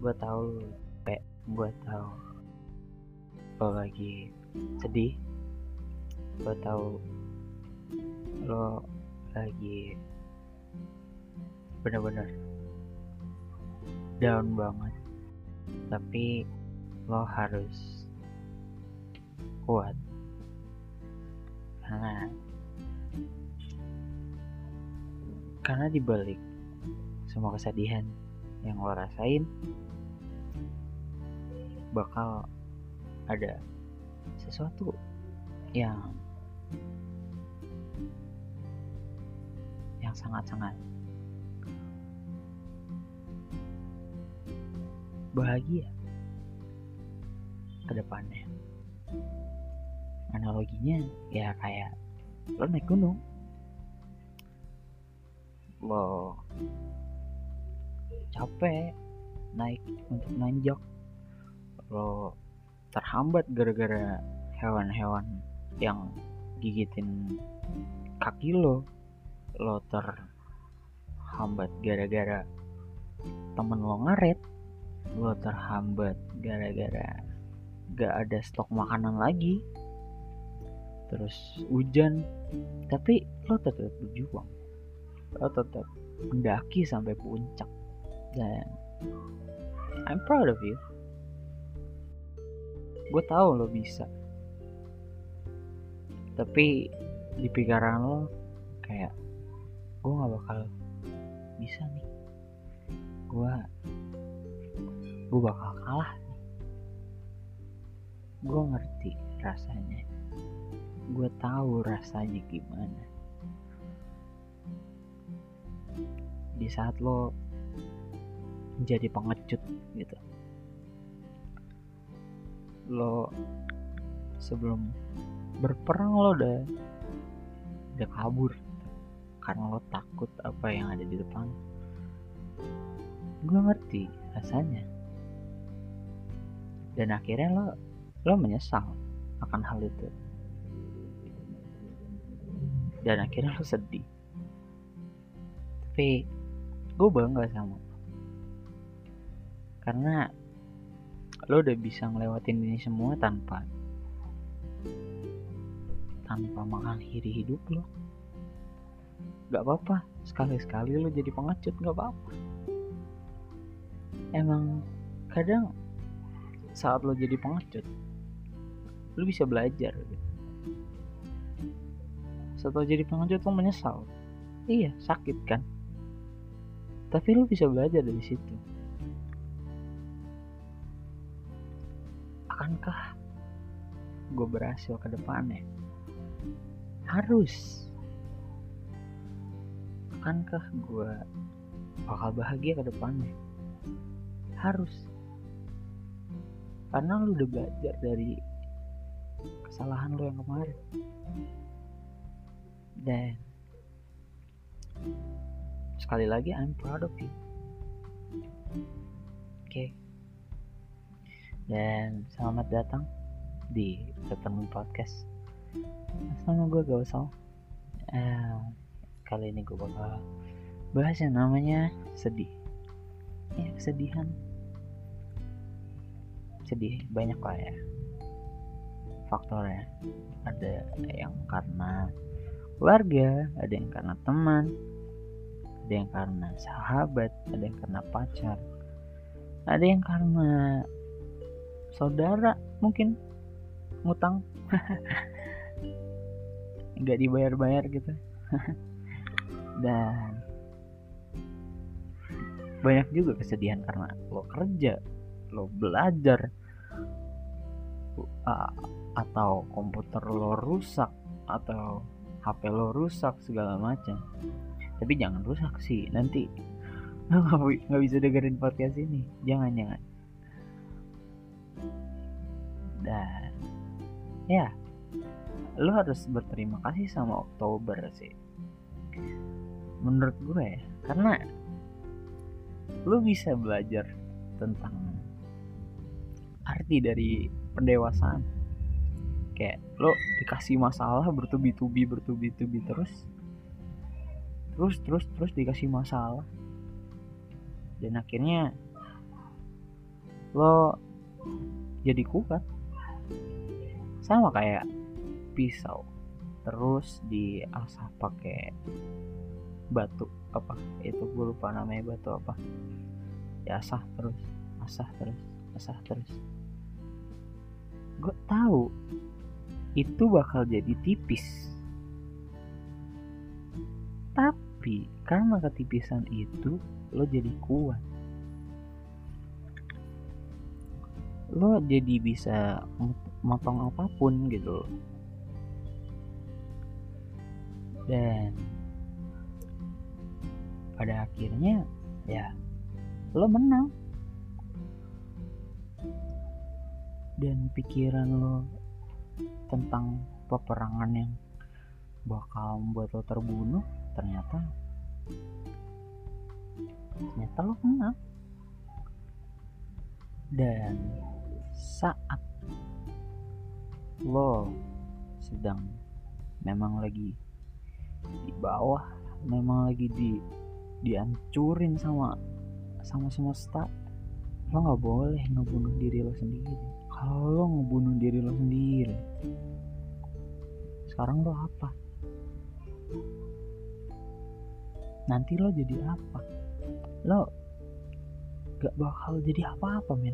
gue tahu capek gue tahu. Lo lagi sedih gue tahu lo lagi bener-bener down banget. Tapi lo harus kuat. Karena karena dibalik semua kesedihan yang lo rasain bakal ada sesuatu yang yang sangat-sangat bahagia ke depannya. Analoginya ya kayak lo naik gunung. Lo capek naik untuk nanjak. Lo terhambat gara-gara hewan-hewan yang gigitin kaki lo. Lo terhambat gara-gara temen lo ngaret. Lo terhambat gara-gara gak ada stok makanan lagi. Terus hujan. Tapi lo tetap berjuang. Lo tetap mendaki sampai puncak. Dan I'm proud of you gue tahu lo bisa. Tapi di pikiran lo kayak gue gak bakal bisa nih. Gue gue bakal kalah nih. Gue ngerti rasanya. Gue tahu rasanya gimana. Di saat lo jadi pengecut gitu lo sebelum berperang lo udah udah kabur. Karena lo takut apa yang ada di depan. Gue ngerti rasanya. Dan akhirnya lo lo menyesal akan hal itu. Dan akhirnya lo sedih. Tapi gue bangga sama karena lo udah bisa ngelewatin ini semua tanpa tanpa mengakhiri hidup lo. Gak apa-apa sekali-sekali lo jadi pengecut gak apa-apa. Emang kadang saat lo jadi pengecut lo bisa belajar. Gitu. lo jadi pengecut lo menyesal. Iya sakit kan? Tapi lo bisa belajar dari situ akankah gue berhasil ke depannya? Harus. Akankah gue bakal bahagia ke depannya? Harus. Karena lu udah belajar dari kesalahan lu yang kemarin. Dan sekali lagi I'm proud of you. Oke? okay. Dan selamat datang di Ketemu Podcast. Sama gue usah uh, kali ini gue bakal bahas yang namanya sedih. Ya kesedihan. Sedih banyak lah ya. Faktornya. Ada yang karena keluarga ada yang karena teman ada yang karena sahabat ada yang karena pacar ada yang karena saudara mungkin ngutang. Nggak dibayar-bayar gitu. Dan banyak juga kesedihan karena lo kerja lo belajar atau komputer lo rusak atau HP lo rusak segala macam. Tapi jangan rusak sih nanti nggak bisa dengerin podcast ini. Jangan jangan dan ya lo harus berterima kasih sama Oktober sih. Menurut gue ya karena lo bisa belajar tentang arti dari pendewasaan. Kayak lo dikasih masalah bertubi-tubi bertubi-tubi terus terus terus terus dikasih masalah. Dan akhirnya lo jadi kuat sama kayak pisau. Terus diasah pakai batu apa? Itu gue lupa namanya batu apa? Diasah terus asah terus asah terus. Gue tahu itu bakal jadi tipis. Tapi karena ketipisan itu lo jadi kuat lo jadi bisa motong apa pun gitu dan pada akhirnya ya lo menang. Dan pikiran lo tentang peperangan yang bakal membuat lo terbunuh ternyata ternyata lo menang. Dan saat lo sedang memang lagi di bawah memang lagi di dihancurin sama sama semesta lo nggak boleh ngebunuh diri lo sendiri. Kalau lo ngebunuh diri lo sendiri sekarang lo apa? Nanti lo jadi apa? Lo gak bakal jadi apa-apa men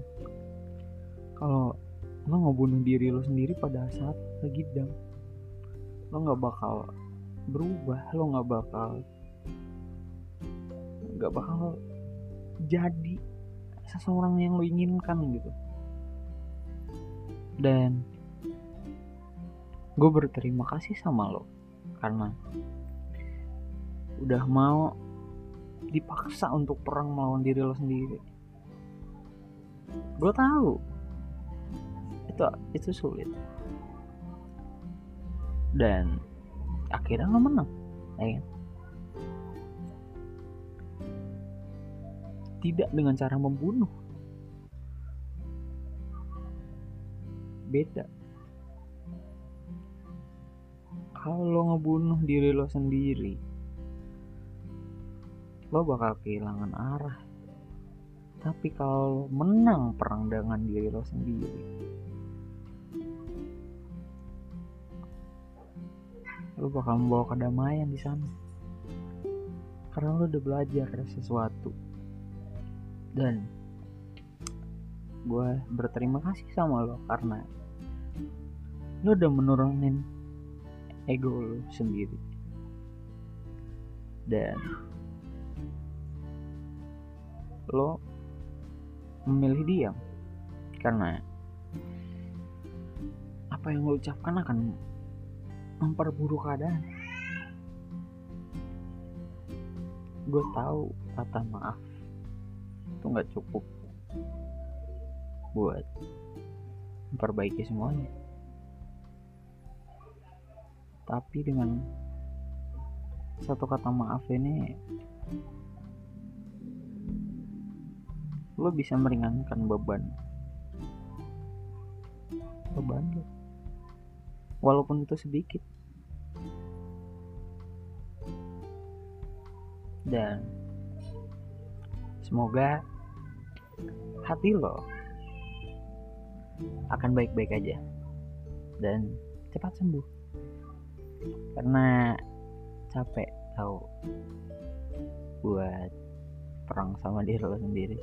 kalau lo ngebunuh diri lo sendiri pada saat lagi down lo nggak bakal berubah lo nggak bakal nggak bakal jadi seseorang yang lo inginkan gitu. Dan gue berterima kasih sama lo karena udah mau dipaksa untuk perang melawan diri lo sendiri. Gue tahu itu itu sulit. Dan akhirnya lo menang ya kan? tidak dengan cara membunuh. Beda. Kalau ngebunuh diri lo sendiri lo bakal kehilangan arah. Tapi kalau menang perang dengan diri lo sendiri lo bakal membawa kedamaian di sana. Karena lo udah belajar sesuatu. Dan gue berterima kasih sama lo karena lo udah menurunin ego lo sendiri. Dan lo memilih diam. Karena apa yang lo ucapkan akan memperburuk keadaan. Gue tahu kata maaf itu nggak cukup buat memperbaiki semuanya. Tapi dengan satu kata maaf ini lo bisa meringankan beban. Beban lo walaupun itu sedikit. Dan semoga hati lo akan baik-baik aja dan cepat sembuh. Karena capek tahu buat perang sama diri lo sendiri.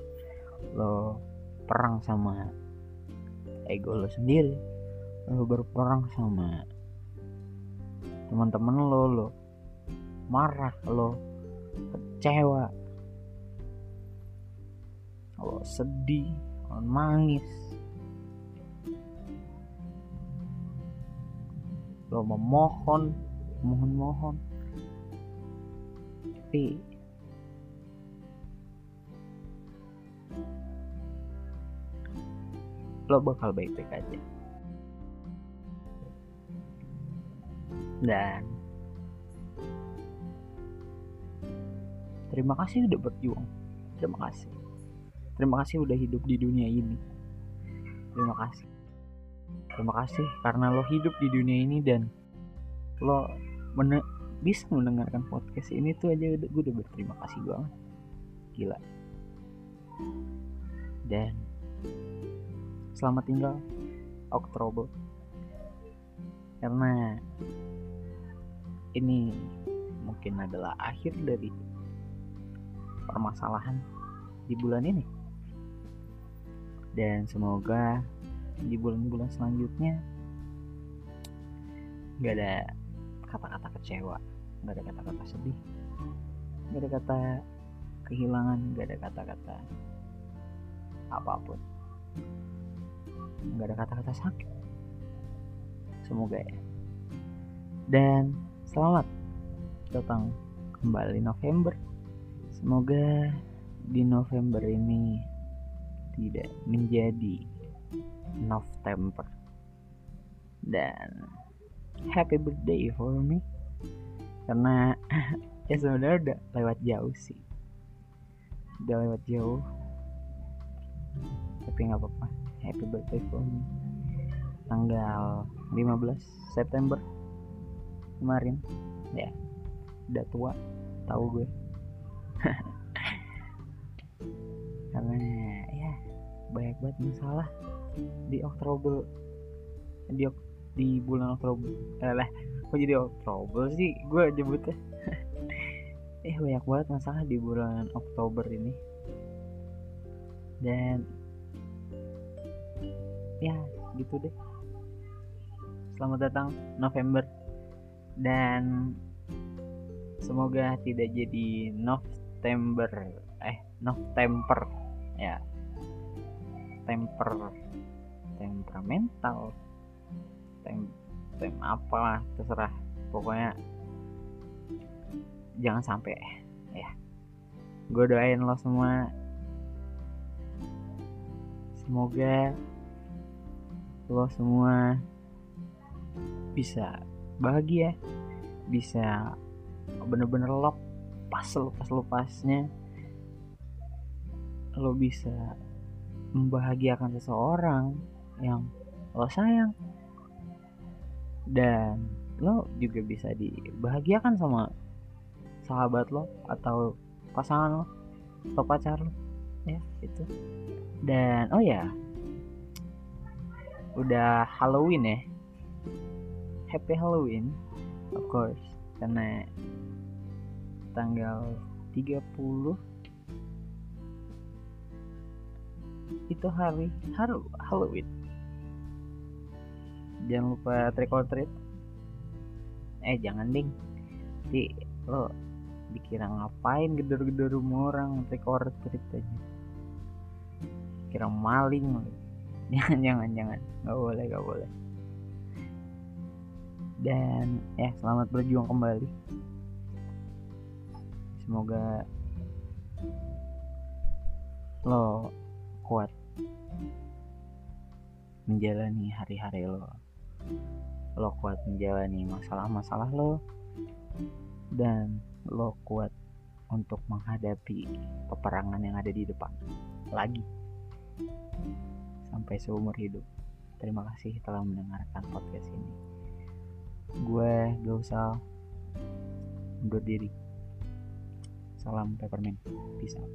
Lo perang sama ego lo sendiri lo berperang sama teman-teman lo lo marah lo kecewa lo sedih lo nangis lo memohon mohon-mohon. Tapi lo bakal baik-baik aja dan terima kasih udah berjuang. Terima kasih. Terima kasih udah hidup di dunia ini. Terima kasih. Terima kasih karena lo hidup di dunia ini dan lo men bisa mendengarkan podcast ini tuh aja gue udah berterima kasih banget. Gila. Dan selamat tinggal Oktober. Karena ini mungkin adalah akhir dari permasalahan di bulan ini. Dan semoga di bulan-bulan selanjutnya nggak ada kata-kata kecewa nggak ada kata-kata sedih nggak ada kata kehilangan nggak ada kata-kata apa pun. Nggak ada kata-kata sakit. Semoga ya. Dan selamat datang kembali November. Semoga di November ini tidak menjadi November. Dan happy birthday for me. Karena ya sebenarnya udah lewat jauh sih. Udah lewat jauh. Tapi nggak apa-apa. Happy birthday for me. Tanggal 15 September kemarin. Ya. Udah tua tahu gue. Karena ya banyak banget masalah di Oktober di di bulan Oktober. Eh lah kok jadi Oktober sih? Gue nyebutnya. Eh banyak banget masalah di bulan Oktober ini. Dan ya gitu deh. Selamat datang November dan semoga tidak jadi November eh November ya. Temper temperamental tem tem apalah terserah. Pokoknya jangan sampai ya. Gue doain lo semua. Semoga lo semua bisa bahagia. Bisa bener-bener lepas lepas lepasnya. Lo bisa membahagiakan seseorang yang lo sayang. Dan lo juga bisa dibahagiakan sama sahabat lo atau pasangan lo atau pacar lo. Ya itu dan oh ya udah Halloween ya happy Halloween of course. Karena tanggal 30 itu hari haru Halloween. Jangan lupa trick or treat. Eh jangan ding. Di lo dikira ngapain gedor-gedor rumah orang trick or treat aja. Kira maling. Jangan jangan jangan. Nggak boleh nggak boleh dan ya selamat berjuang kembali. Semoga lo kuat menjalani hari-hari lo. Lo kuat menjalani masalah-masalah lo. Dan lo kuat untuk menghadapi peperangan yang ada di depan lagi. Sampai seumur hidup. Terima kasih telah mendengarkan podcast ini gue gak usah undur diri. Salam peppermint. Peace out